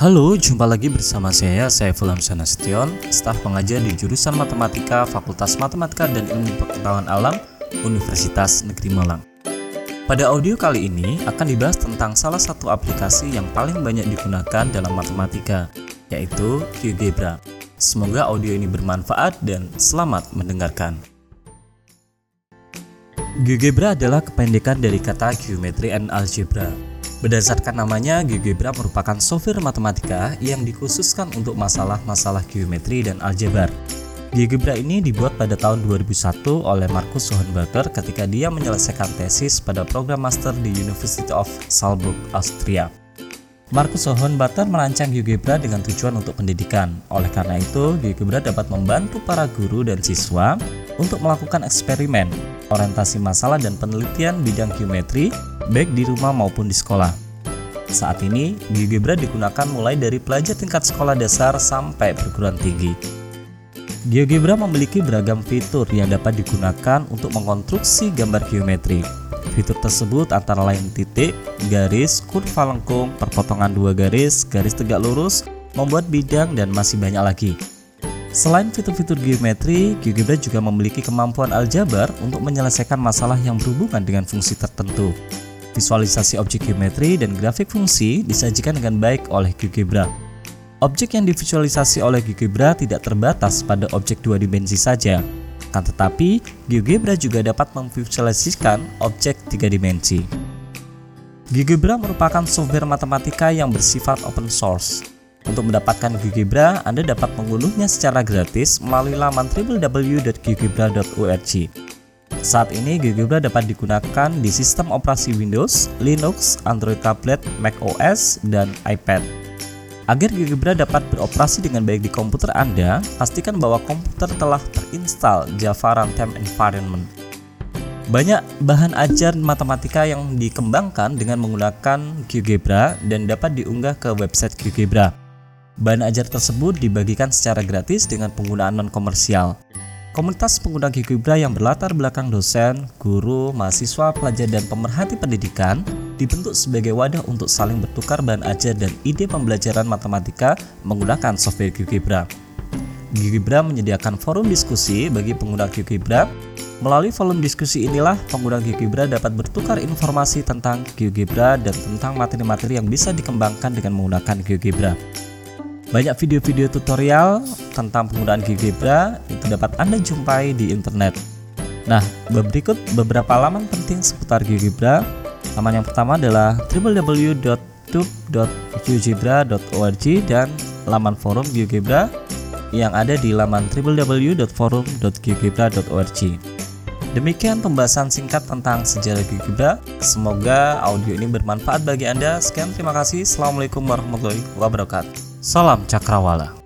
Halo, jumpa lagi bersama saya, saya Fulam Sanastion, staf pengajar di jurusan Matematika Fakultas Matematika dan Ilmu Pengetahuan Alam Universitas Negeri Malang. Pada audio kali ini akan dibahas tentang salah satu aplikasi yang paling banyak digunakan dalam matematika, yaitu GeoGebra. Semoga audio ini bermanfaat dan selamat mendengarkan. GeoGebra adalah kependekan dari kata Geometry and Algebra Berdasarkan namanya, GeoGebra merupakan software matematika yang dikhususkan untuk masalah-masalah geometri dan aljabar. GeoGebra ini dibuat pada tahun 2001 oleh Markus Hohenbacher ketika dia menyelesaikan tesis pada program master di University of Salzburg, Austria. Markus Hohenbacher merancang GeoGebra dengan tujuan untuk pendidikan. Oleh karena itu, GeoGebra dapat membantu para guru dan siswa untuk melakukan eksperimen, orientasi masalah dan penelitian bidang geometri baik di rumah maupun di sekolah. Saat ini, GeoGebra digunakan mulai dari pelajar tingkat sekolah dasar sampai perguruan tinggi. GeoGebra memiliki beragam fitur yang dapat digunakan untuk mengkonstruksi gambar geometri. Fitur tersebut antara lain titik, garis, kurva lengkung, perpotongan dua garis, garis tegak lurus, membuat bidang, dan masih banyak lagi. Selain fitur-fitur geometri, GeoGebra juga memiliki kemampuan aljabar untuk menyelesaikan masalah yang berhubungan dengan fungsi tertentu. Visualisasi objek geometri dan grafik fungsi disajikan dengan baik oleh GeoGebra. Objek yang divisualisasi oleh GeoGebra tidak terbatas pada objek dua dimensi saja, kan tetapi GeoGebra juga dapat memvisualisasikan objek tiga dimensi. GeoGebra merupakan software matematika yang bersifat open source. Untuk mendapatkan GeoGebra, Anda dapat mengunduhnya secara gratis melalui laman www.geogebra.org. Saat ini GeoGebra dapat digunakan di sistem operasi Windows, Linux, Android tablet, Mac OS, dan iPad. Agar GeoGebra dapat beroperasi dengan baik di komputer Anda, pastikan bahwa komputer telah terinstall Java Runtime Environment. Banyak bahan ajar matematika yang dikembangkan dengan menggunakan GeoGebra dan dapat diunggah ke website GeoGebra. Bahan ajar tersebut dibagikan secara gratis dengan penggunaan non-komersial. Komunitas pengguna GeoGebra yang berlatar belakang dosen, guru, mahasiswa, pelajar, dan pemerhati pendidikan dibentuk sebagai wadah untuk saling bertukar bahan ajar dan ide pembelajaran matematika menggunakan software GeoGebra. GeoGebra menyediakan forum diskusi bagi pengguna GeoGebra. Melalui forum diskusi inilah pengguna GeoGebra dapat bertukar informasi tentang GeoGebra dan tentang materi-materi yang bisa dikembangkan dengan menggunakan GeoGebra. Banyak video-video tutorial tentang penggunaan GeoGebra itu dapat Anda jumpai di internet. Nah, berikut beberapa laman penting seputar GeoGebra. Laman yang pertama adalah www.tube.geogebra.org dan laman forum GeoGebra yang ada di laman www.forum.geogebra.org. Demikian pembahasan singkat tentang sejarah GeoGebra. Semoga audio ini bermanfaat bagi Anda. Sekian terima kasih. Assalamualaikum warahmatullahi wabarakatuh. Salam Cakrawala.